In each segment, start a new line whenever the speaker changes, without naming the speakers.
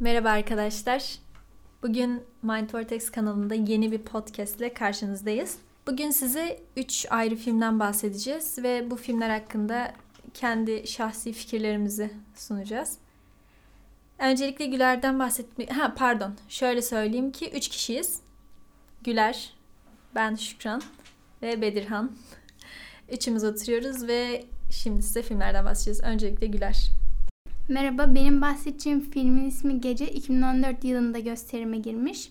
Merhaba arkadaşlar. Bugün Mind Vortex kanalında yeni bir podcast ile karşınızdayız. Bugün size 3 ayrı filmden bahsedeceğiz ve bu filmler hakkında kendi şahsi fikirlerimizi sunacağız. Öncelikle Güler'den bahsetmek... Ha pardon. Şöyle söyleyeyim ki 3 kişiyiz. Güler, ben Şükran ve Bedirhan. Üçümüz oturuyoruz ve şimdi size filmlerden bahsedeceğiz. Öncelikle Güler.
Merhaba, benim bahsedeceğim filmin ismi Gece 2014 yılında gösterime girmiş.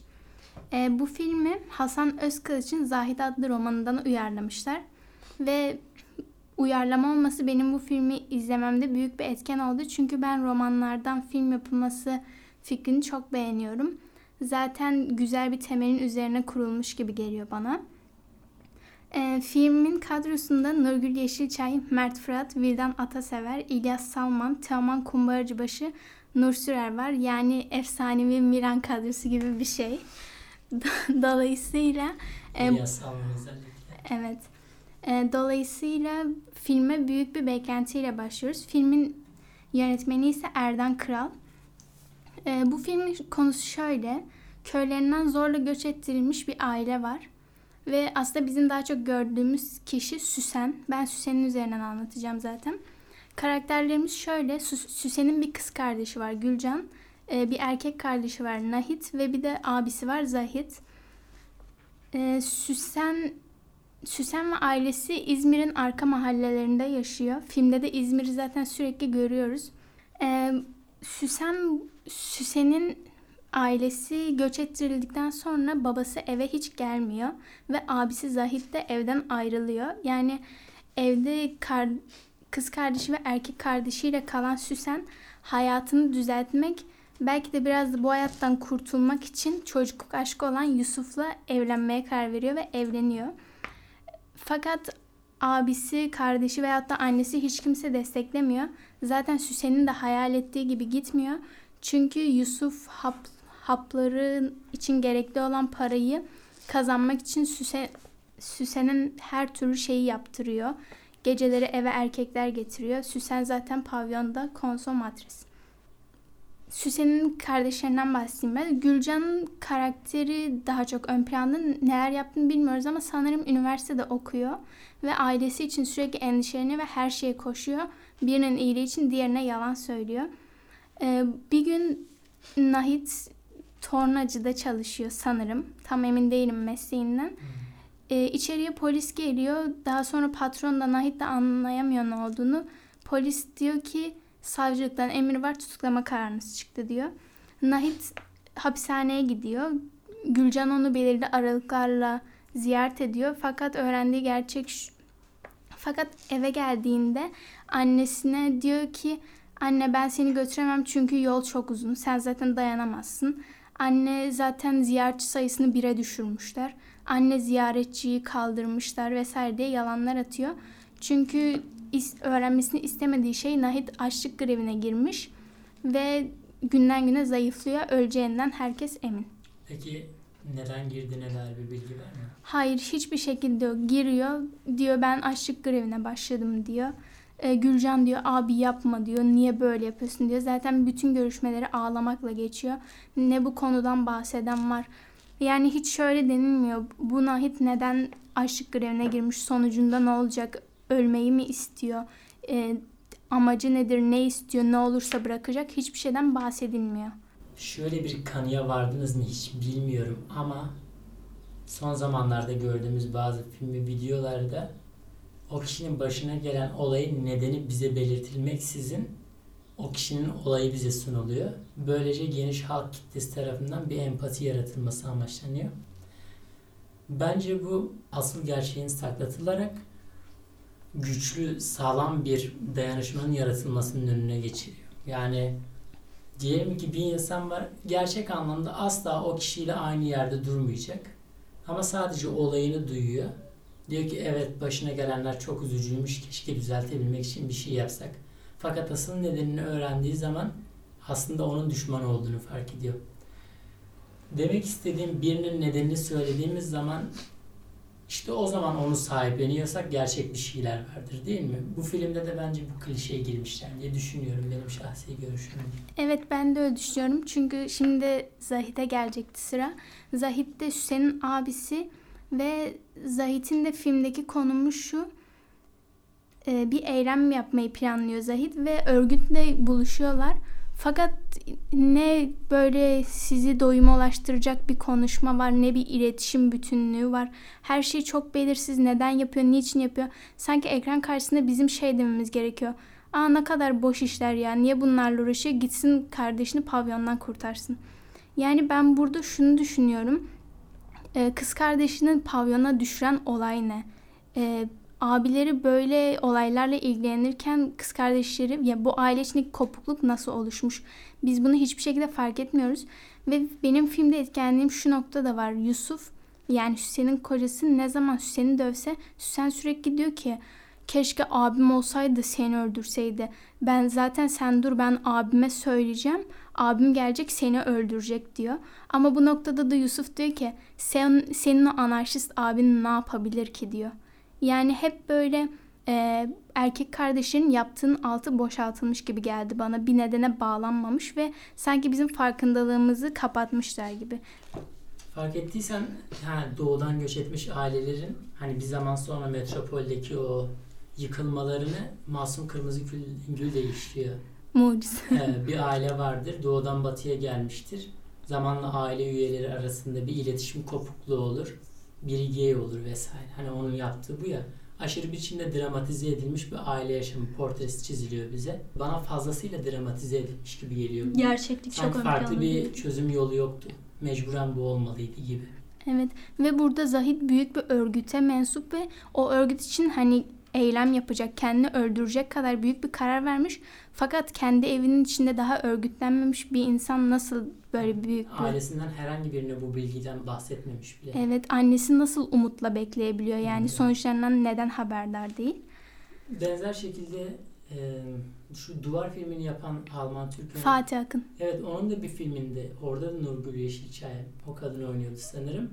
E, bu filmi Hasan Özkılıç'ın Zahid adlı romanından uyarlamışlar. Ve uyarlama olması benim bu filmi izlememde büyük bir etken oldu. Çünkü ben romanlardan film yapılması fikrini çok beğeniyorum. Zaten güzel bir temelin üzerine kurulmuş gibi geliyor bana. E, filmin kadrosunda Nurgül Yeşilçay, Mert Fırat, Vildan Atasever, İlyas Salman, Teoman Kumbaracıbaşı, Nur Sürer var. Yani efsanevi Miran kadrosu gibi bir şey. Dolayısıyla...
E, İlyas Salman özellikle.
Evet. E, dolayısıyla filme büyük bir beklentiyle başlıyoruz. Filmin yönetmeni ise Erdan Kral. E, bu filmin konusu şöyle. Köylerinden zorla göç ettirilmiş bir aile var. Ve aslında bizim daha çok gördüğümüz kişi Süsen. Ben Süsen'in üzerinden anlatacağım zaten. Karakterlerimiz şöyle. Süsen'in bir kız kardeşi var Gülcan. Ee, bir erkek kardeşi var Nahit ve bir de abisi var Zahit. Ee, Süsen Süsen ve ailesi İzmir'in arka mahallelerinde yaşıyor. Filmde de İzmir'i zaten sürekli görüyoruz. Ee, Süsen Süsen'in Ailesi göç ettirildikten sonra babası eve hiç gelmiyor ve abisi Zahit de evden ayrılıyor. Yani evde kar, kız kardeşi ve erkek kardeşiyle kalan Süsen hayatını düzeltmek belki de biraz da bu hayattan kurtulmak için çocukluk aşkı olan Yusuf'la evlenmeye karar veriyor ve evleniyor. Fakat abisi, kardeşi veyahut da annesi hiç kimse desteklemiyor. Zaten Süsen'in de hayal ettiği gibi gitmiyor. Çünkü Yusuf hap, hapları için gerekli olan parayı kazanmak için Süse, Süsen'in her türlü şeyi yaptırıyor. Geceleri eve erkekler getiriyor. Süsen zaten pavyonda konsomatris. Süsen'in kardeşlerinden bahsedeyim ben. Gülcan'ın karakteri daha çok ön planda. Neler yaptığını bilmiyoruz ama sanırım üniversitede okuyor. Ve ailesi için sürekli endişeleniyor ve her şeye koşuyor. Birinin iyiliği için diğerine yalan söylüyor. Ee, bir gün Nahit tornacıda çalışıyor sanırım. Tam emin değilim mesleğinden. Hmm. Ee, içeriye polis geliyor. Daha sonra patron da Nahit de anlayamıyor ne olduğunu. Polis diyor ki savcılıktan emir var tutuklama kararınız çıktı diyor. Nahit hapishaneye gidiyor. Gülcan onu belirli aralıklarla ziyaret ediyor. Fakat öğrendiği gerçek şu, fakat eve geldiğinde annesine diyor ki anne ben seni götüremem çünkü yol çok uzun. Sen zaten dayanamazsın. Anne zaten ziyaretçi sayısını bire düşürmüşler. Anne ziyaretçiyi kaldırmışlar vesaire diye yalanlar atıyor. Çünkü öğrenmesini istemediği şey Nahit açlık grevine girmiş ve günden güne zayıflıyor. Öleceğinden herkes emin.
Peki neden girdi neler bir bilgi var mı?
Hayır hiçbir şekilde giriyor. Diyor ben açlık grevine başladım diyor. E, Gülcan diyor abi yapma diyor. Niye böyle yapıyorsun diyor. Zaten bütün görüşmeleri ağlamakla geçiyor. Ne bu konudan bahseden var. Yani hiç şöyle denilmiyor. Bu Nahit neden açlık grevine girmiş? Sonucunda ne olacak? Ölmeyi mi istiyor? E, amacı nedir? Ne istiyor? Ne olursa bırakacak? Hiçbir şeyden bahsedilmiyor.
Şöyle bir kanıya vardınız mı hiç bilmiyorum ama son zamanlarda gördüğümüz bazı film ve videolarda o kişinin başına gelen olayın nedeni bize belirtilmeksizin o kişinin olayı bize sunuluyor. Böylece geniş halk kitlesi tarafından bir empati yaratılması amaçlanıyor. Bence bu asıl gerçeğin saklatılarak güçlü, sağlam bir dayanışmanın yaratılmasının önüne geçiriyor. Yani diyelim ki bir insan var gerçek anlamda asla o kişiyle aynı yerde durmayacak. Ama sadece olayını duyuyor Diyor ki evet başına gelenler çok üzücüymüş. Keşke düzeltebilmek için bir şey yapsak. Fakat asıl nedenini öğrendiği zaman aslında onun düşman olduğunu fark ediyor. Demek istediğim birinin nedenini söylediğimiz zaman İşte o zaman onu sahipleniyorsak gerçek bir şeyler vardır değil mi? Bu filmde de bence bu klişeye girmişler diye düşünüyorum benim şahsi görüşüm.
Evet ben de öyle düşünüyorum. Çünkü şimdi Zahit'e gelecekti sıra. Zahit de Hüseyin'in abisi ve Zahit'in de filmdeki konumu şu. e, Bir eylem yapmayı planlıyor Zahit ve örgütle buluşuyorlar. Fakat ne böyle sizi doyuma ulaştıracak bir konuşma var ne bir iletişim bütünlüğü var. Her şey çok belirsiz. Neden yapıyor, niçin yapıyor? Sanki ekran karşısında bizim şey dememiz gerekiyor. Aa ne kadar boş işler ya. Niye bunlarla uğraşıyor? Gitsin kardeşini pavyondan kurtarsın. Yani ben burada şunu düşünüyorum. Ee, kız kardeşinin pavyona düşüren olay ne? Ee, abileri böyle olaylarla ilgilenirken kız kardeşleri ya bu aile içindeki kopukluk nasıl oluşmuş? Biz bunu hiçbir şekilde fark etmiyoruz. Ve benim filmde etkilendiğim şu nokta da var. Yusuf yani Hüseyin'in kocası ne zaman Hüseyin'i dövse Hüseyin sürekli diyor ki keşke abim olsaydı seni öldürseydi. Ben zaten sen dur ben abime söyleyeceğim. Abim gelecek seni öldürecek diyor. Ama bu noktada da Yusuf diyor ki sen, senin o anarşist abin ne yapabilir ki diyor. Yani hep böyle e, erkek kardeşinin yaptığın altı boşaltılmış gibi geldi bana. Bir nedene bağlanmamış ve sanki bizim farkındalığımızı kapatmışlar gibi.
Fark ettiysen ha, doğudan göç etmiş ailelerin hani bir zaman sonra metropoldeki o yıkılmalarını Masum Kırmızı Gül, değiştiriyor.
Mucize.
Ee, bir aile vardır. Doğudan batıya gelmiştir. Zamanla aile üyeleri arasında bir iletişim kopukluğu olur. Biri gay olur vesaire. Hani onun yaptığı bu ya. Aşırı biçimde dramatize edilmiş bir aile yaşamı portresi çiziliyor bize. Bana fazlasıyla dramatize edilmiş gibi geliyor.
Gerçeklik çok
Sanki
ön
farklı bir çözüm yolu yoktu. Mecburen bu olmalıydı gibi.
Evet ve burada Zahid büyük bir örgüte mensup ve o örgüt için hani eylem yapacak, kendini öldürecek kadar büyük bir karar vermiş. Fakat kendi evinin içinde daha örgütlenmemiş bir insan nasıl böyle büyük bir...
Ailesinden herhangi birine bu bilgiden bahsetmemiş bile.
Evet annesi nasıl umutla bekleyebiliyor yani
Evet.
sonuçlarından neden haberdar değil?
Benzer şekilde e, şu Duvar filmini yapan Alman Türk
Fatih Akın.
Evet onun da bir filminde orada da Nurgül Yeşilçay o kadın oynuyordu sanırım.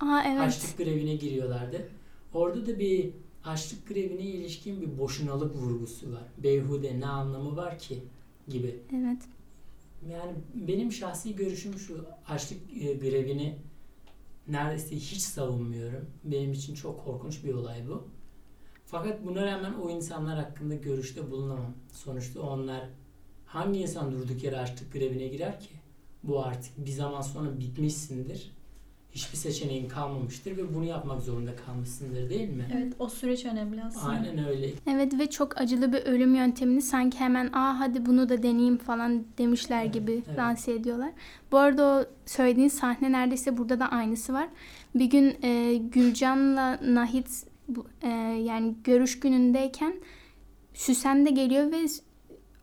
Aa evet.
Açlık grevine giriyorlardı. Orada da bir açlık grevine ilişkin bir boşunalık vurgusu var. Beyhude ne anlamı var ki gibi.
Evet.
Yani benim şahsi görüşüm şu açlık e, grevini neredeyse hiç savunmuyorum. Benim için çok korkunç bir olay bu. Fakat buna rağmen o insanlar hakkında görüşte bulunamam. Sonuçta onlar hangi insan durduk yere açlık grevine girer ki? Bu artık bir zaman sonra bitmişsindir. Hiçbir seçeneğin kalmamıştır ve bunu yapmak zorunda kalmışsındır değil mi?
Evet o süreç önemli aslında.
Aynen öyle.
Evet ve çok acılı bir ölüm yöntemini sanki hemen aa hadi bunu da deneyeyim falan demişler
Evet,
gibi
evet.
lanse ediyorlar. Bu arada o söylediğin sahne neredeyse burada da aynısı var. Bir gün e, Gülcan'la Nahit e, yani görüş günündeyken Süsen de geliyor ve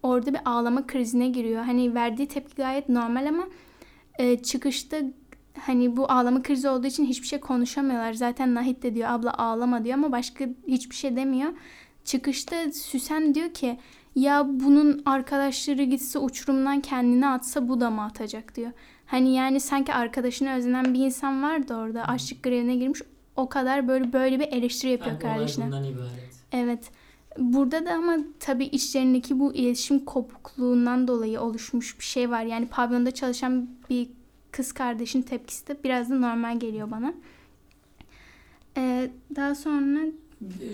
orada bir ağlama krizine giriyor. Hani verdiği tepki gayet normal ama e, çıkışta hani bu ağlama krizi olduğu için hiçbir şey konuşamıyorlar. Zaten Nahit de diyor abla ağlama diyor ama başka hiçbir şey demiyor. Çıkışta Süsen diyor ki ya bunun arkadaşları gitse uçurumdan kendini atsa bu da mı atacak diyor. Hani yani sanki arkadaşını özlenen bir insan vardı orada açlık grevine girmiş o kadar böyle böyle bir eleştiri yapıyor
Yani
kardeşine.
ibaret.
Evet. Burada da ama tabii içlerindeki bu iletişim kopukluğundan dolayı oluşmuş bir şey var. Yani pavyonda çalışan bir kız kardeşin tepkisi de biraz da normal geliyor bana. Ee, daha sonra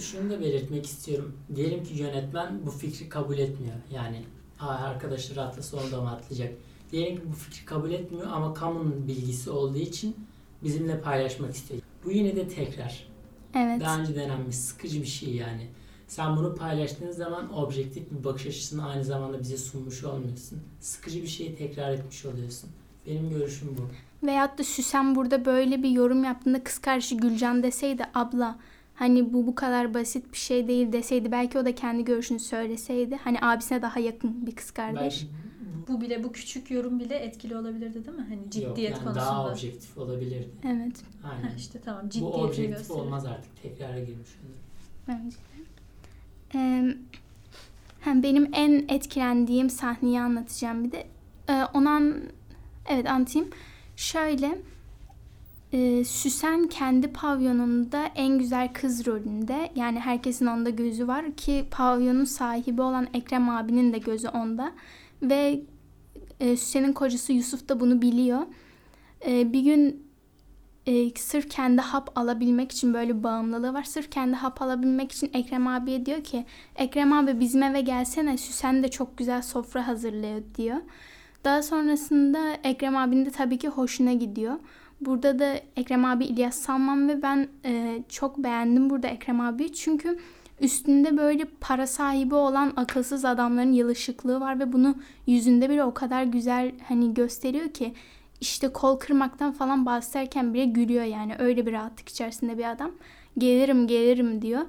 Şunu da belirtmek istiyorum. Diyelim ki yönetmen bu fikri kabul etmiyor. Yani "Aa, arkadaşları atlasa onu da mı atlayacak? Diyelim ki bu fikri kabul etmiyor ama kamunun bilgisi olduğu için bizimle paylaşmak istiyor. Bu yine de tekrar.
evet.
Daha önce denenmiş sıkıcı bir şey yani. Sen bunu paylaştığın zaman objektif bir bakış açısını aynı zamanda bize sunmuş olmuyorsun. Sıkıcı bir şeyi tekrar etmiş oluyorsun. Benim görüşüm bu.
Veyahut da Süsen burada böyle bir yorum yaptığında kız kardeşi Gülcan deseydi abla hani bu bu kadar basit bir şey değil deseydi belki o da kendi görüşünü söyleseydi. Hani abisine daha yakın bir kız kardeş.
Belki
Bu bile bu küçük yorum bile etkili olabilirdi değil mi? Hani
bu-
ciddiyet
yok, yani
konusunda.
daha objektif olabilirdi.
Evet.
Aynen.
Ha işte tamam
Bu
ciddiyetini
objektif
gösteriyor.
olmaz artık. Tekrara girmiş olur.
Bence de. Ee, benim en etkilendiğim sahneyi anlatacağım bir de. Ee, ona an- evet anlatayım. Şöyle e, Süsen kendi pavyonunda en güzel kız rolünde. Yani herkesin onda gözü var ki pavyonun sahibi olan Ekrem abinin de gözü onda. Ve e, Süsen'in kocası Yusuf da bunu biliyor. E, bir gün e, sırf kendi hap alabilmek için böyle bağımlılığı var. Sırf kendi hap alabilmek için Ekrem abiye diyor ki Ekrem abi bizim eve gelsene Süsen de çok güzel sofra hazırlıyor diyor. Daha sonrasında Ekrem abinin de tabii ki hoşuna gidiyor. Burada da Ekrem abi İlyas Salman ve ben e, çok beğendim burada Ekrem abi. Çünkü üstünde böyle para sahibi olan akılsız adamların yılışıklığı var ve bunu yüzünde bile o kadar güzel hani gösteriyor ki işte kol kırmaktan falan bahsederken bile gülüyor yani öyle bir rahatlık içerisinde bir adam. Gelirim gelirim diyor.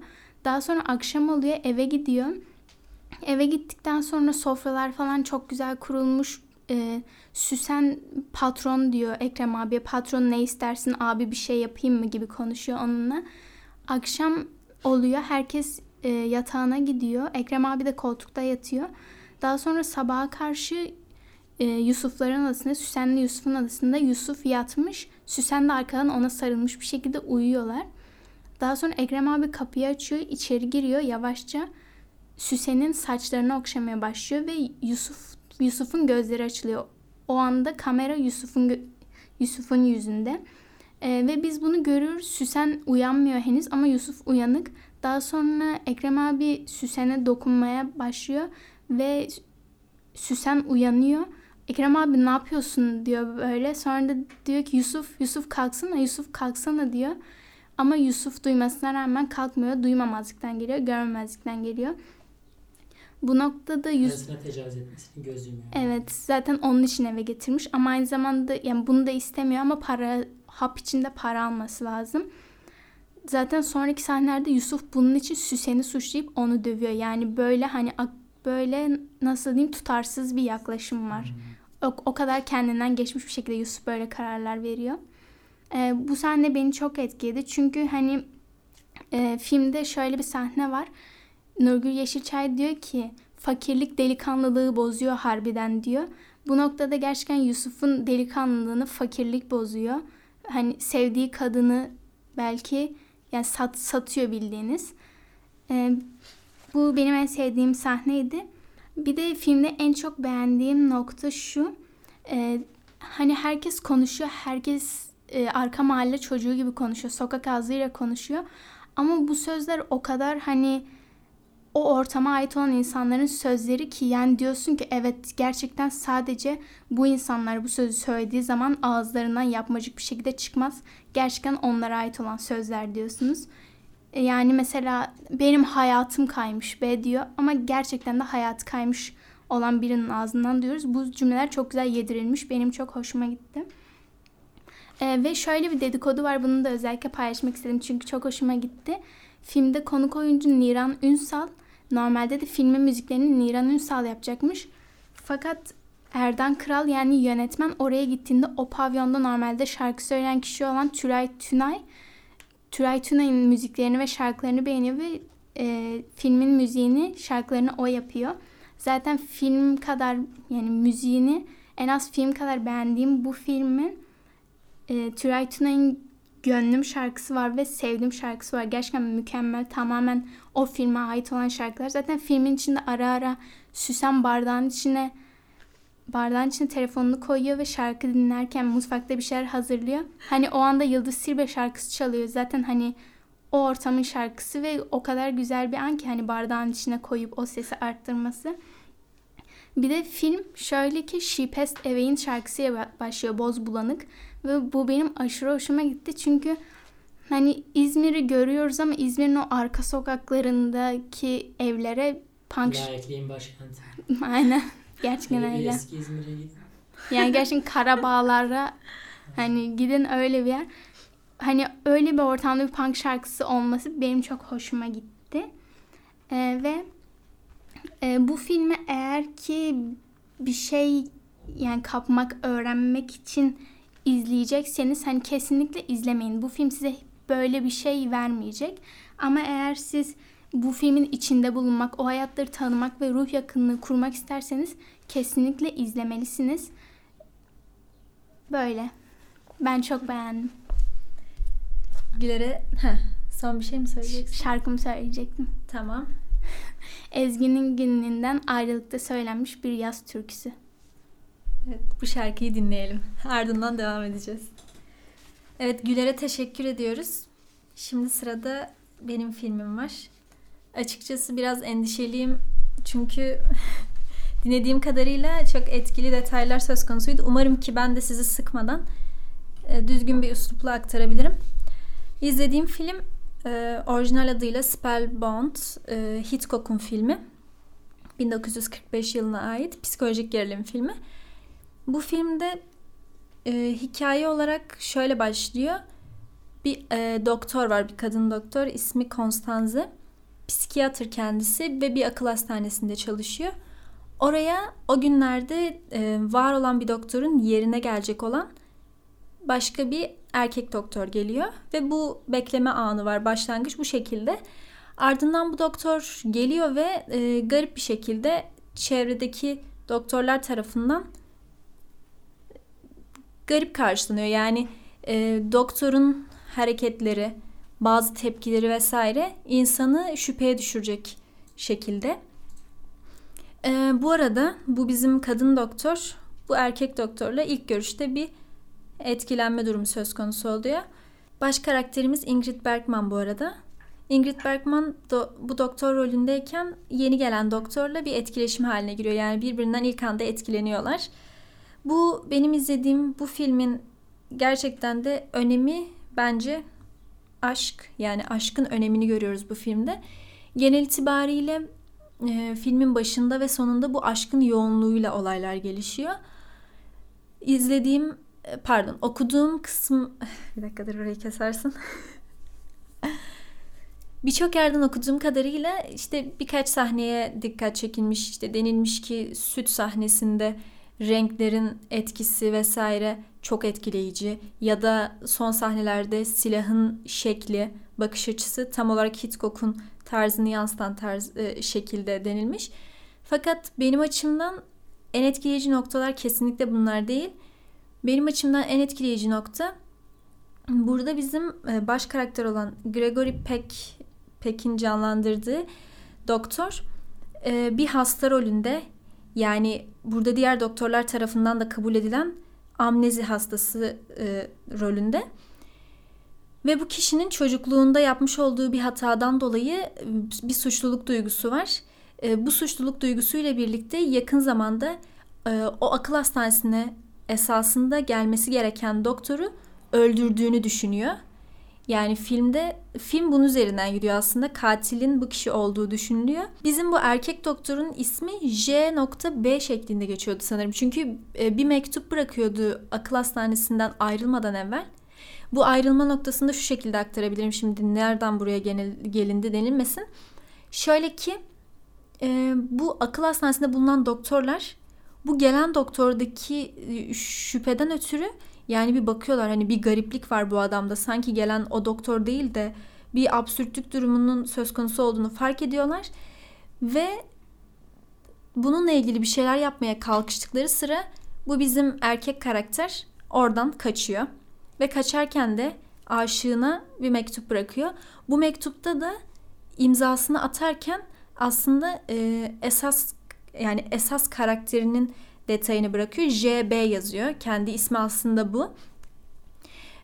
Daha sonra akşam oluyor eve gidiyor. Eve gittikten sonra sofralar falan çok güzel kurulmuş. Ee, Süsen patron diyor Ekrem abiye. Patron ne istersin abi bir şey yapayım mı gibi konuşuyor onunla. Akşam oluyor herkes e, yatağına gidiyor. Ekrem abi de koltukta yatıyor. Daha sonra sabaha karşı e, Yusufların adasında, Süsen'le Yusuf'un adasında Yusuf yatmış. Süsen de arkadan ona sarılmış bir şekilde uyuyorlar. Daha sonra Ekrem abi kapıyı açıyor, içeri giriyor yavaşça. Süsen'in saçlarını okşamaya başlıyor ve Yusuf Yusuf'un gözleri açılıyor. O anda kamera Yusuf'un Yusuf'un yüzünde. E, ve biz bunu görüyoruz. Süsen uyanmıyor henüz ama Yusuf uyanık. Daha sonra Ekrem abi Süsen'e dokunmaya başlıyor ve Süsen uyanıyor. Ekrem abi ne yapıyorsun diyor böyle. Sonra da diyor ki Yusuf, Yusuf kalksana, Yusuf kalksana diyor. Ama Yusuf duymasına rağmen kalkmıyor. Duymamazlıktan geliyor, görmemezlikten geliyor. Bu noktada
Yusuf... Arasına tecavüz etmesini göz yumuyor.
Evet zaten onun için eve getirmiş. Ama aynı zamanda yani bunu da istemiyor ama para hap içinde para alması lazım. Zaten sonraki sahnelerde Yusuf bunun için Süsen'i suçlayıp onu dövüyor. Yani böyle hani böyle nasıl diyeyim tutarsız bir yaklaşım var. Hmm. O, o kadar kendinden geçmiş bir şekilde Yusuf böyle kararlar veriyor. Ee, bu sahne beni çok etkiledi. Çünkü hani e, filmde şöyle bir sahne var. Nurgül Yeşilçay diyor ki fakirlik delikanlılığı bozuyor harbiden diyor. Bu noktada gerçekten Yusuf'un delikanlılığını fakirlik bozuyor. Hani sevdiği kadını belki yani sat, satıyor bildiğiniz. Ee, bu benim en sevdiğim sahneydi. Bir de filmde en çok beğendiğim nokta şu. E, hani herkes konuşuyor. Herkes e, arka mahalle çocuğu gibi konuşuyor. Sokak ağzıyla konuşuyor. Ama bu sözler o kadar hani o ortama ait olan insanların sözleri ki yani diyorsun ki evet gerçekten sadece bu insanlar bu sözü söylediği zaman ağızlarından yapmacık bir şekilde çıkmaz. Gerçekten onlara ait olan sözler diyorsunuz. E, yani mesela benim hayatım kaymış be diyor ama gerçekten de hayat kaymış olan birinin ağzından diyoruz. Bu cümleler çok güzel yedirilmiş. Benim çok hoşuma gitti. Ee, ve şöyle bir dedikodu var. Bunu da özellikle paylaşmak istedim çünkü çok hoşuma gitti. Filmde konuk oyuncu Niran Ünsal normalde de filmin müziklerini Niran Ünsal yapacakmış. Fakat Erdan Kral yani yönetmen oraya gittiğinde o pavyonda normalde şarkı söyleyen kişi olan Tülay Tünay Tülay Tuna'nın müziklerini ve şarkılarını beğeniyor ve e, filmin müziğini, şarkılarını o yapıyor. Zaten film kadar yani müziğini en az film kadar beğendiğim bu filmin e, Tülay Tuna'nın Gönlüm şarkısı var ve Sevdim şarkısı var. Gerçekten mükemmel. Tamamen o filme ait olan şarkılar. Zaten filmin içinde ara ara Süsen bardağın içine bardağın içine telefonunu koyuyor ve şarkı dinlerken mutfakta bir şeyler hazırlıyor. Hani o anda Yıldız Silbe şarkısı çalıyor. Zaten hani o ortamın şarkısı ve o kadar güzel bir an ki hani bardağın içine koyup o sesi arttırması. Bir de film şöyle ki She Passed Away'in şarkısıyla başlıyor Boz Bulanık. Ve bu benim aşırı hoşuma gitti. Çünkü hani İzmir'i görüyoruz ama İzmir'in o arka sokaklarındaki evlere
punk... Layıklığın başkenti.
Aynen. Gerçekten öyle. öyle.
Eski İzmir'e gidin.
Yani gerçekten Karabağlar'a hani gidin öyle bir yer. Hani öyle bir ortamda bir punk şarkısı olması benim çok hoşuma gitti. Ee, ve e, bu filmi eğer ki bir şey yani kapmak, öğrenmek için izleyecekseniz hani kesinlikle izlemeyin. Bu film size böyle bir şey vermeyecek. Ama eğer siz bu filmin içinde bulunmak, o hayatları tanımak ve ruh yakınlığı kurmak isterseniz kesinlikle izlemelisiniz. Böyle. Ben çok beğendim.
Güler'e heh, son bir şey mi söyleyeceksin?
Şarkımı söyleyecektim.
Tamam.
Ezgi'nin gününden ayrılıkta söylenmiş bir yaz türküsü.
Evet, bu şarkıyı dinleyelim. Ardından devam edeceğiz. Evet, Güler'e teşekkür ediyoruz. Şimdi sırada benim filmim var. Açıkçası biraz endişeliyim çünkü dinlediğim kadarıyla çok etkili detaylar söz konusuydu. Umarım ki ben de sizi sıkmadan e, düzgün bir üslupla aktarabilirim. İzlediğim film e, orijinal adıyla Spellbound, e, Hitchcock'un filmi. 1945 yılına ait psikolojik gerilim filmi. Bu filmde e, hikaye olarak şöyle başlıyor. Bir e, doktor var, bir kadın doktor. ismi Konstanze. Psikiyatr kendisi ve bir akıl hastanesinde çalışıyor. Oraya o günlerde e, var olan bir doktorun yerine gelecek olan başka bir erkek doktor geliyor ve bu bekleme anı var başlangıç bu şekilde. Ardından bu doktor geliyor ve e, garip bir şekilde çevredeki doktorlar tarafından garip karşılanıyor. Yani e, doktorun hareketleri, bazı tepkileri vesaire insanı şüpheye düşürecek şekilde. E, bu arada bu bizim kadın doktor bu erkek doktorla ilk görüşte bir etkilenme durumu söz konusu oluyor. Baş karakterimiz Ingrid Bergman bu arada. Ingrid Bergman do, bu doktor rolündeyken yeni gelen doktorla bir etkileşim haline giriyor. Yani birbirinden ilk anda etkileniyorlar. Bu benim izlediğim bu filmin gerçekten de önemi bence aşk. Yani aşkın önemini görüyoruz bu filmde. Genel itibariyle e, filmin başında ve sonunda bu aşkın yoğunluğuyla olaylar gelişiyor. İzlediğim e, pardon okuduğum kısım bir dakika dur orayı kesersin. Birçok yerden okuduğum kadarıyla işte birkaç sahneye dikkat çekilmiş işte denilmiş ki süt sahnesinde renklerin etkisi vesaire çok etkileyici ya da son sahnelerde silahın şekli, bakış açısı tam olarak Hitchcock'un tarzını yansıtan tarz e, şekilde denilmiş. Fakat benim açımdan en etkileyici noktalar kesinlikle bunlar değil. Benim açımdan en etkileyici nokta burada bizim e, baş karakter olan Gregory Peck Peck'in canlandırdığı doktor e, bir hasta rolünde yani burada diğer doktorlar tarafından da kabul edilen amnezi hastası e, rolünde. Ve bu kişinin çocukluğunda yapmış olduğu bir hatadan dolayı e, bir suçluluk duygusu var. E, bu suçluluk duygusuyla birlikte yakın zamanda e, o akıl hastanesine esasında gelmesi gereken doktoru öldürdüğünü düşünüyor. Yani filmde film bunun üzerinden gidiyor aslında. Katilin bu kişi olduğu düşünülüyor. Bizim bu erkek doktorun ismi J.B şeklinde geçiyordu sanırım. Çünkü e, bir mektup bırakıyordu akıl hastanesinden ayrılmadan evvel. Bu ayrılma noktasında şu şekilde aktarabilirim. Şimdi nereden buraya gelindi denilmesin. Şöyle ki e, bu akıl hastanesinde bulunan doktorlar bu gelen doktordaki e, şüpheden ötürü yani bir bakıyorlar hani bir gariplik var bu adamda. Sanki gelen o doktor değil de bir absürtlük durumunun söz konusu olduğunu fark ediyorlar. Ve bununla ilgili bir şeyler yapmaya kalkıştıkları sıra bu bizim erkek karakter oradan kaçıyor. Ve kaçarken de aşığına bir mektup bırakıyor. Bu mektupta da imzasını atarken aslında e, esas yani esas karakterinin detayını bırakıyor. JB yazıyor. Kendi ismi aslında bu.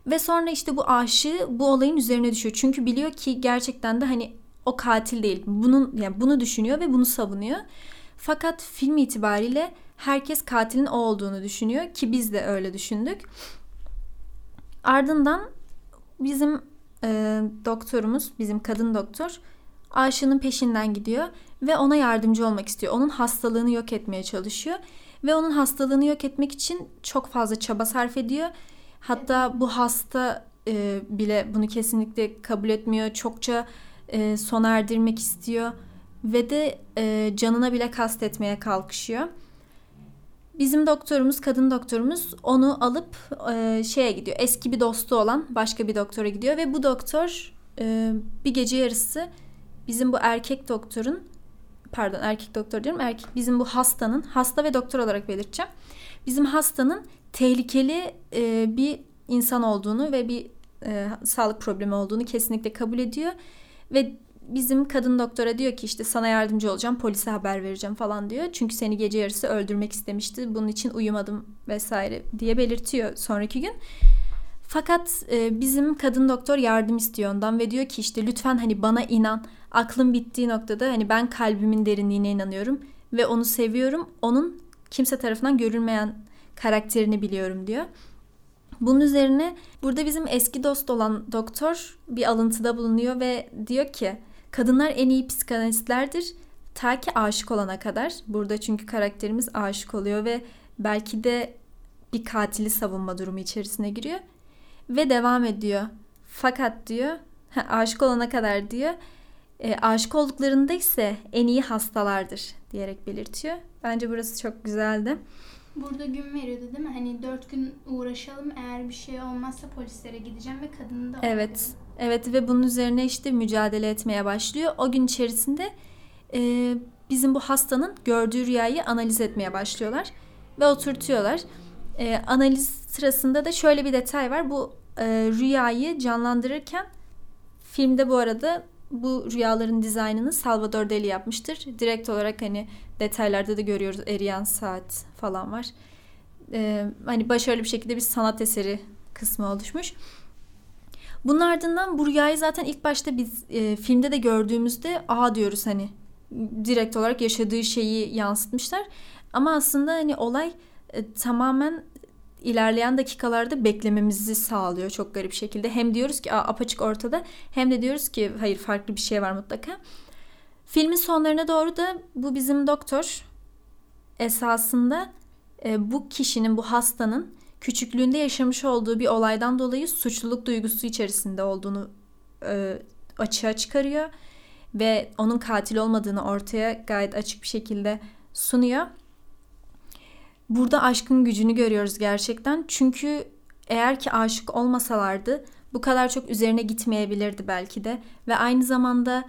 Ve sonra işte bu aşığı bu olayın üzerine düşüyor. Çünkü biliyor ki gerçekten de hani o katil değil. Bunun yani bunu düşünüyor ve bunu savunuyor. Fakat film itibariyle herkes katilin o olduğunu düşünüyor ki biz de öyle düşündük. Ardından bizim e, doktorumuz, bizim kadın doktor aşığının peşinden gidiyor ve ona yardımcı olmak istiyor. Onun hastalığını yok etmeye çalışıyor ve onun hastalığını yok etmek için çok fazla çaba sarf ediyor. Hatta bu hasta e, bile bunu kesinlikle kabul etmiyor. Çokça e, sona erdirmek istiyor ve de e, canına bile kastetmeye kalkışıyor. Bizim doktorumuz, kadın doktorumuz onu alıp e, şeye gidiyor. Eski bir dostu olan başka bir doktora gidiyor ve bu doktor e, bir gece yarısı bizim bu erkek doktorun pardon erkek doktor diyorum erkek bizim bu hastanın hasta ve doktor olarak belirteceğim. Bizim hastanın tehlikeli e, bir insan olduğunu ve bir e, sağlık problemi olduğunu kesinlikle kabul ediyor ve bizim kadın doktora diyor ki işte sana yardımcı olacağım polise haber vereceğim falan diyor. Çünkü seni gece yarısı öldürmek istemişti. Bunun için uyumadım vesaire diye belirtiyor sonraki gün. Fakat e, bizim kadın doktor yardım istiyor ondan ve diyor ki işte lütfen hani bana inan. Aklım bittiği noktada hani ben kalbimin derinliğine inanıyorum ve onu seviyorum. Onun kimse tarafından görülmeyen karakterini biliyorum diyor. Bunun üzerine burada bizim eski dost olan doktor bir alıntıda bulunuyor ve diyor ki kadınlar en iyi psikanalistlerdir ta ki aşık olana kadar. Burada çünkü karakterimiz aşık oluyor ve belki de bir katili savunma durumu içerisine giriyor ve devam ediyor. Fakat diyor aşık olana kadar diyor e, aşık olduklarında ise en iyi hastalardır diyerek belirtiyor. Bence burası çok güzeldi.
Burada gün veriyordu değil mi? Hani dört gün uğraşalım eğer bir şey olmazsa polislere gideceğim ve kadını da
Evet. Evet ve bunun üzerine işte mücadele etmeye başlıyor. O gün içerisinde e, bizim bu hastanın gördüğü rüyayı analiz etmeye başlıyorlar ve oturtuyorlar. E, analiz sırasında da şöyle bir detay var. Bu e, rüyayı canlandırırken filmde bu arada bu rüyaların dizaynını Salvador Dali yapmıştır. Direkt olarak hani detaylarda da görüyoruz eriyen saat falan var. Ee, hani başarılı bir şekilde bir sanat eseri kısmı oluşmuş. Bunun ardından bu rüyayı zaten ilk başta biz e, filmde de gördüğümüzde a diyoruz hani direkt olarak yaşadığı şeyi yansıtmışlar. Ama aslında hani olay e, tamamen ilerleyen dakikalarda beklememizi sağlıyor çok garip şekilde. Hem diyoruz ki apaçık ortada hem de diyoruz ki hayır farklı bir şey var mutlaka. Filmin sonlarına doğru da bu bizim doktor esasında e, bu kişinin, bu hastanın küçüklüğünde yaşamış olduğu bir olaydan dolayı suçluluk duygusu içerisinde olduğunu e, açığa çıkarıyor ve onun katil olmadığını ortaya gayet açık bir şekilde sunuyor. Burada aşkın gücünü görüyoruz gerçekten. Çünkü eğer ki aşık olmasalardı bu kadar çok üzerine gitmeyebilirdi belki de ve aynı zamanda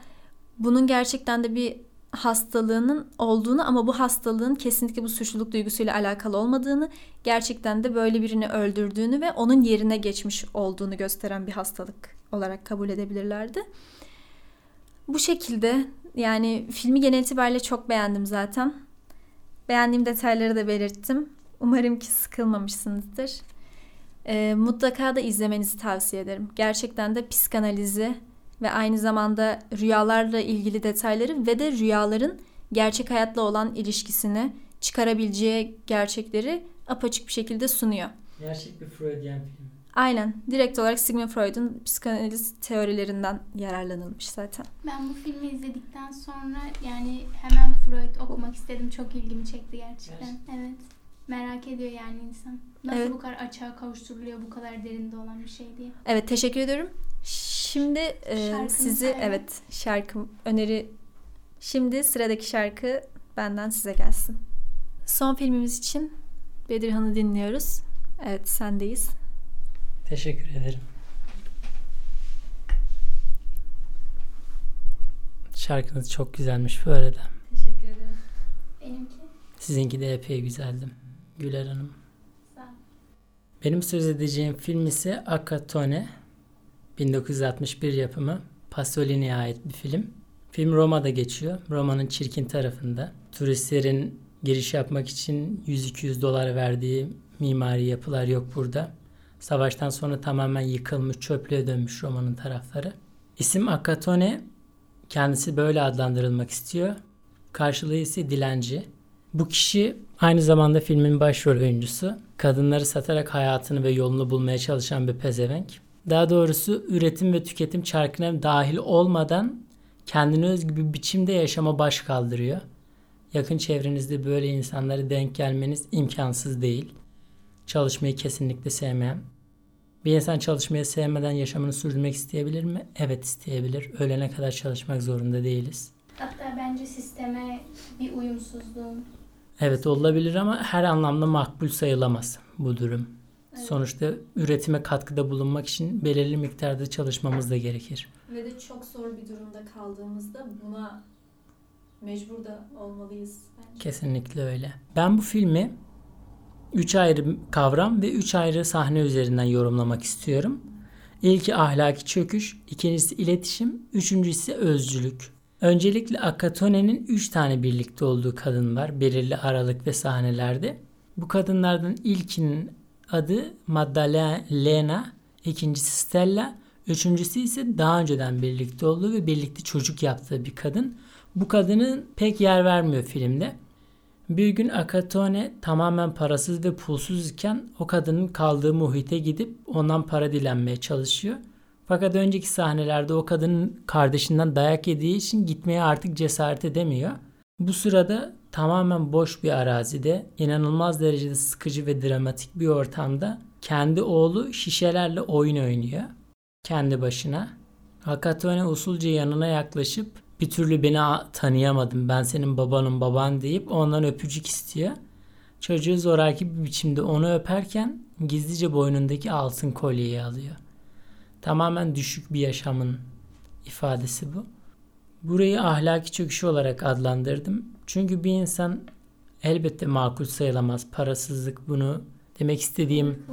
bunun gerçekten de bir hastalığının olduğunu ama bu hastalığın kesinlikle bu suçluluk duygusuyla alakalı olmadığını, gerçekten de böyle birini öldürdüğünü ve onun yerine geçmiş olduğunu gösteren bir hastalık olarak kabul edebilirlerdi. Bu şekilde yani filmi genel itibariyle çok beğendim zaten. Beğendiğim detayları da belirttim. Umarım ki sıkılmamışsınızdır. E, mutlaka da izlemenizi tavsiye ederim. Gerçekten de psikanalizi ve aynı zamanda rüyalarla ilgili detayları ve de rüyaların gerçek hayatla olan ilişkisini çıkarabileceği gerçekleri apaçık bir şekilde sunuyor.
Gerçek bir Freudian film.
Aynen. Direkt olarak Sigmund Freud'un psikanaliz teorilerinden yararlanılmış zaten.
Ben bu filmi izledikten sonra yani hemen Freud okumak istedim. Çok ilgimi çekti gerçekten. Evet. evet. Merak ediyor yani insan. Nasıl evet. bu kadar açığa kavuşturuluyor bu kadar derinde olan bir şey diye.
Evet teşekkür ediyorum. Şimdi e, sizi söyle. evet şarkı öneri şimdi sıradaki şarkı benden size gelsin. Son filmimiz için Bedirhan'ı dinliyoruz. Evet sendeyiz.
Teşekkür ederim. Şarkınız çok güzelmiş bu arada.
Teşekkür ederim.
Benimki?
Sizinki de epey güzeldi. Güler Hanım. Benim söz edeceğim film ise Akatone. 1961 yapımı. Pasolini'ye ait bir film. Film Roma'da geçiyor. Roma'nın çirkin tarafında. Turistlerin giriş yapmak için 100-200 dolar verdiği mimari yapılar yok burada. Savaştan sonra tamamen yıkılmış, çöplüğe dönmüş Roma'nın tarafları. İsim Akatone kendisi böyle adlandırılmak istiyor. Karşılığı ise dilenci. Bu kişi aynı zamanda filmin başrol oyuncusu. Kadınları satarak hayatını ve yolunu bulmaya çalışan bir pezevenk. Daha doğrusu üretim ve tüketim çarkına dahil olmadan kendine özgü bir biçimde yaşama baş kaldırıyor. Yakın çevrenizde böyle insanlara denk gelmeniz imkansız değil. Çalışmayı kesinlikle sevmeyen. Bir insan çalışmayı sevmeden yaşamını sürdürmek isteyebilir mi? Evet isteyebilir. Ölene kadar çalışmak zorunda değiliz.
Hatta bence sisteme bir uyumsuzluğun
Evet olabilir ama her anlamda makbul sayılamaz bu durum. Evet. Sonuçta üretime katkıda bulunmak için belirli miktarda çalışmamız da gerekir.
Ve de çok zor bir durumda kaldığımızda buna mecbur da olmalıyız bence.
Kesinlikle öyle. Ben bu filmi üç ayrı kavram ve üç ayrı sahne üzerinden yorumlamak istiyorum. İlki ahlaki çöküş, ikincisi iletişim, üçüncüsü özcülük. Öncelikle Akatone'nin 3 tane birlikte olduğu kadın var belirli aralık ve sahnelerde. Bu kadınlardan ilkinin adı Maddalena, ikincisi Stella, üçüncüsü ise daha önceden birlikte olduğu ve birlikte çocuk yaptığı bir kadın. Bu kadının pek yer vermiyor filmde. Bir gün Akatone tamamen parasız ve pulsuz iken o kadının kaldığı muhite gidip ondan para dilenmeye çalışıyor. Fakat önceki sahnelerde o kadının kardeşinden dayak yediği için gitmeye artık cesaret edemiyor. Bu sırada tamamen boş bir arazide, inanılmaz derecede sıkıcı ve dramatik bir ortamda kendi oğlu şişelerle oyun oynuyor. Kendi başına. Hakatone usulca yanına yaklaşıp bir türlü beni tanıyamadım ben senin babanın baban deyip ondan öpücük istiyor. Çocuğu zoraki bir biçimde onu öperken gizlice boynundaki altın kolyeyi alıyor. Tamamen düşük bir yaşamın ifadesi bu. Burayı ahlaki çöküşü olarak adlandırdım. Çünkü bir insan elbette makul sayılamaz. Parasızlık bunu demek istediğim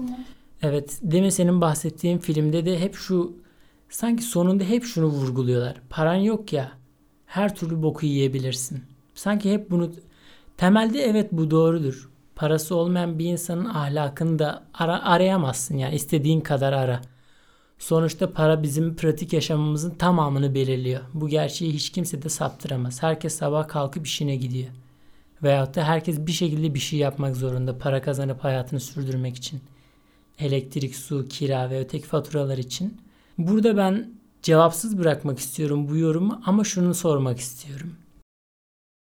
evet demin senin bahsettiğin filmde de hep şu sanki sonunda hep şunu vurguluyorlar. Paran yok ya her türlü boku yiyebilirsin. Sanki hep bunu temelde evet bu doğrudur. Parası olmayan bir insanın ahlakını da ara, arayamazsın yani istediğin kadar ara. Sonuçta para bizim pratik yaşamımızın tamamını belirliyor. Bu gerçeği hiç kimse de saptıramaz. Herkes sabah kalkıp işine gidiyor. Veyahut da herkes bir şekilde bir şey yapmak zorunda para kazanıp hayatını sürdürmek için. Elektrik, su, kira ve öteki faturalar için. Burada ben cevapsız bırakmak istiyorum bu yorumu ama şunu sormak istiyorum.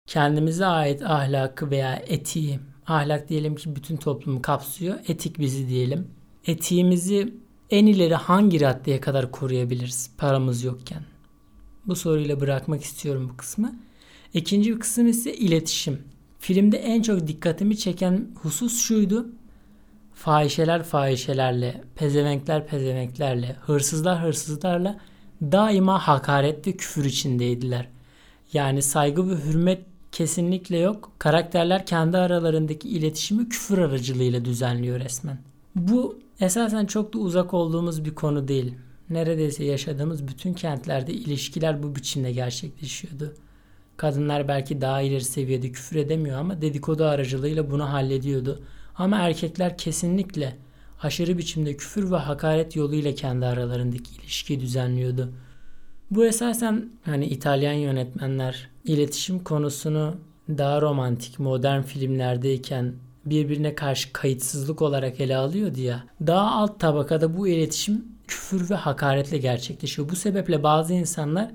Kendimize ait ahlakı veya etiği, ahlak diyelim ki bütün toplumu kapsıyor, etik bizi diyelim. Etiğimizi en ileri hangi raddeye kadar koruyabiliriz paramız yokken? Bu soruyla bırakmak istiyorum bu kısmı. İkinci bir kısım ise iletişim. Filmde en çok dikkatimi çeken husus şuydu. Fahişeler fahişelerle, pezevenkler pezevenklerle, hırsızlar hırsızlarla daima hakaret ve küfür içindeydiler. Yani saygı ve hürmet kesinlikle yok. Karakterler kendi aralarındaki iletişimi küfür aracılığıyla düzenliyor resmen. Bu esasen çok da uzak olduğumuz bir konu değil. Neredeyse yaşadığımız bütün kentlerde ilişkiler bu biçimde gerçekleşiyordu. Kadınlar belki daha ileri seviyede küfür edemiyor ama dedikodu aracılığıyla bunu hallediyordu. Ama erkekler kesinlikle aşırı biçimde küfür ve hakaret yoluyla kendi aralarındaki ilişkiyi düzenliyordu. Bu esasen hani İtalyan yönetmenler iletişim konusunu daha romantik, modern filmlerdeyken birbirine karşı kayıtsızlık olarak ele alıyordu ya. Daha alt tabakada bu iletişim küfür ve hakaretle gerçekleşiyor. Bu sebeple bazı insanlar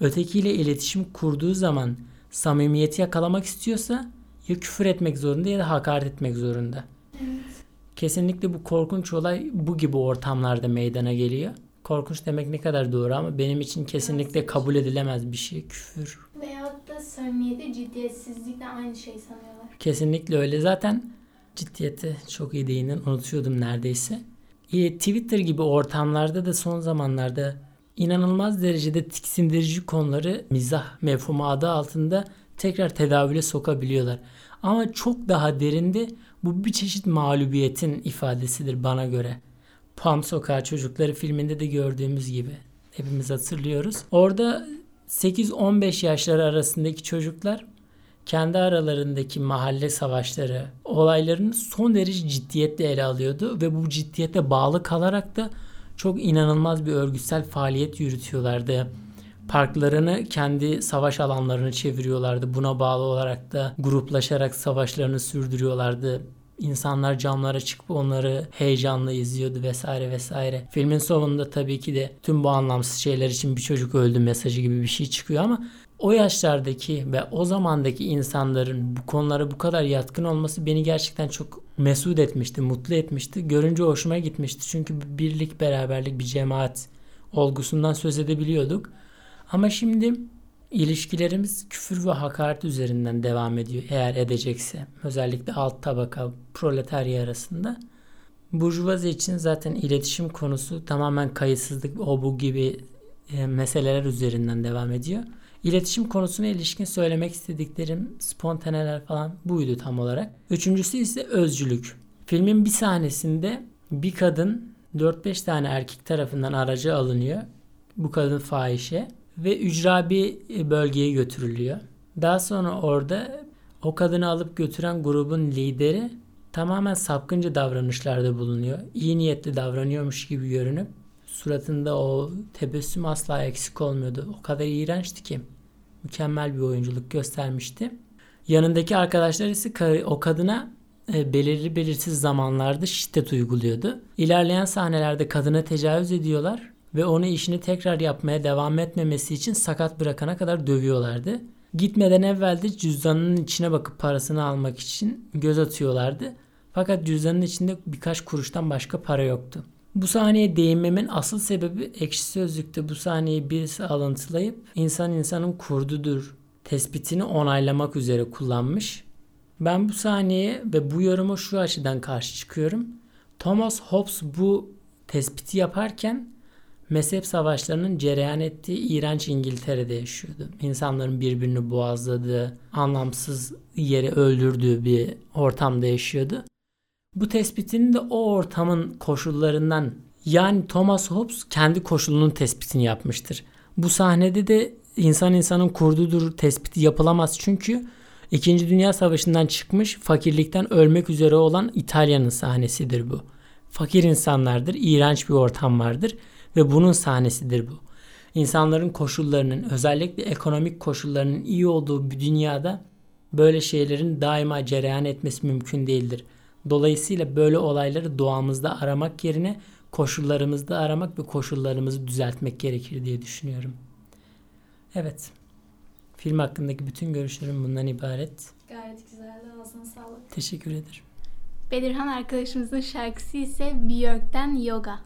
ötekiyle iletişim kurduğu zaman samimiyeti yakalamak istiyorsa ya küfür etmek zorunda ya da hakaret etmek zorunda. Evet. Kesinlikle bu korkunç olay bu gibi ortamlarda meydana geliyor. Korkunç demek ne kadar doğru ama benim için kesinlikle kabul edilemez bir şey küfür.
Veyahut da samimiyeti ciddiyetsizlikle aynı şey sanıyorlar.
Kesinlikle öyle. Zaten ciddiyete çok iyi değinin unutuyordum neredeyse. Twitter gibi ortamlarda da son zamanlarda inanılmaz derecede tiksindirici konuları mizah mefhumu adı altında tekrar tedavüle sokabiliyorlar. Ama çok daha derinde bu bir çeşit mağlubiyetin ifadesidir bana göre. Palm Sokağı Çocukları filminde de gördüğümüz gibi hepimiz hatırlıyoruz. Orada 8-15 yaşları arasındaki çocuklar kendi aralarındaki mahalle savaşları, olaylarını son derece ciddiyetle ele alıyordu ve bu ciddiyete bağlı kalarak da çok inanılmaz bir örgütsel faaliyet yürütüyorlardı. Parklarını kendi savaş alanlarını çeviriyorlardı. Buna bağlı olarak da gruplaşarak savaşlarını sürdürüyorlardı. İnsanlar camlara çıkıp onları heyecanla izliyordu vesaire vesaire. Filmin sonunda tabii ki de tüm bu anlamsız şeyler için bir çocuk öldü mesajı gibi bir şey çıkıyor ama o yaşlardaki ve o zamandaki insanların bu konulara bu kadar yatkın olması beni gerçekten çok mesut etmişti, mutlu etmişti. Görünce hoşuma gitmişti. Çünkü bir birlik, beraberlik, bir cemaat olgusundan söz edebiliyorduk. Ama şimdi ilişkilerimiz küfür ve hakaret üzerinden devam ediyor eğer edecekse. Özellikle alt tabaka proletarya arasında. Burjuvazi için zaten iletişim konusu tamamen kayıtsızlık, o bu gibi e, meseleler üzerinden devam ediyor. İletişim konusuna ilişkin söylemek istediklerim spontaneler falan buydu tam olarak. Üçüncüsü ise özcülük. Filmin bir sahnesinde bir kadın 4-5 tane erkek tarafından aracı alınıyor. Bu kadın fahişe ve ücra bir bölgeye götürülüyor. Daha sonra orada o kadını alıp götüren grubun lideri tamamen sapkınca davranışlarda bulunuyor. İyi niyetli davranıyormuş gibi görünüp suratında o tebessüm asla eksik olmuyordu. O kadar iğrençti ki. Mükemmel bir oyunculuk göstermişti. Yanındaki arkadaşlar ise o kadına e, belirli belirsiz zamanlarda şiddet uyguluyordu. İlerleyen sahnelerde kadına tecavüz ediyorlar ve onu işini tekrar yapmaya devam etmemesi için sakat bırakana kadar dövüyorlardı. Gitmeden evvel de cüzdanının içine bakıp parasını almak için göz atıyorlardı. Fakat cüzdanın içinde birkaç kuruştan başka para yoktu. Bu sahneye değinmemin asıl sebebi ekşi sözlükte bu sahneyi birisi alıntılayıp insan insanın kurdudur tespitini onaylamak üzere kullanmış. Ben bu sahneye ve bu yoruma şu açıdan karşı çıkıyorum. Thomas Hobbes bu tespiti yaparken mezhep savaşlarının cereyan ettiği iğrenç İngiltere'de yaşıyordu. İnsanların birbirini boğazladığı, anlamsız yere öldürdüğü bir ortamda yaşıyordu. Bu tespitini de o ortamın koşullarından yani Thomas Hobbes kendi koşulunun tespitini yapmıştır. Bu sahnede de insan insanın kurdudur tespiti yapılamaz çünkü İkinci Dünya Savaşı'ndan çıkmış fakirlikten ölmek üzere olan İtalya'nın sahnesidir bu. Fakir insanlardır, iğrenç bir ortam vardır ve bunun sahnesidir bu. İnsanların koşullarının özellikle ekonomik koşullarının iyi olduğu bir dünyada böyle şeylerin daima cereyan etmesi mümkün değildir. Dolayısıyla böyle olayları doğamızda aramak yerine koşullarımızda aramak ve koşullarımızı düzeltmek gerekir diye düşünüyorum. Evet. Film hakkındaki bütün görüşlerim bundan ibaret.
Gayet güzeldi. Ağzına sağlık.
Teşekkür ederim.
Bedirhan arkadaşımızın şarkısı ise Björk'ten Yoga.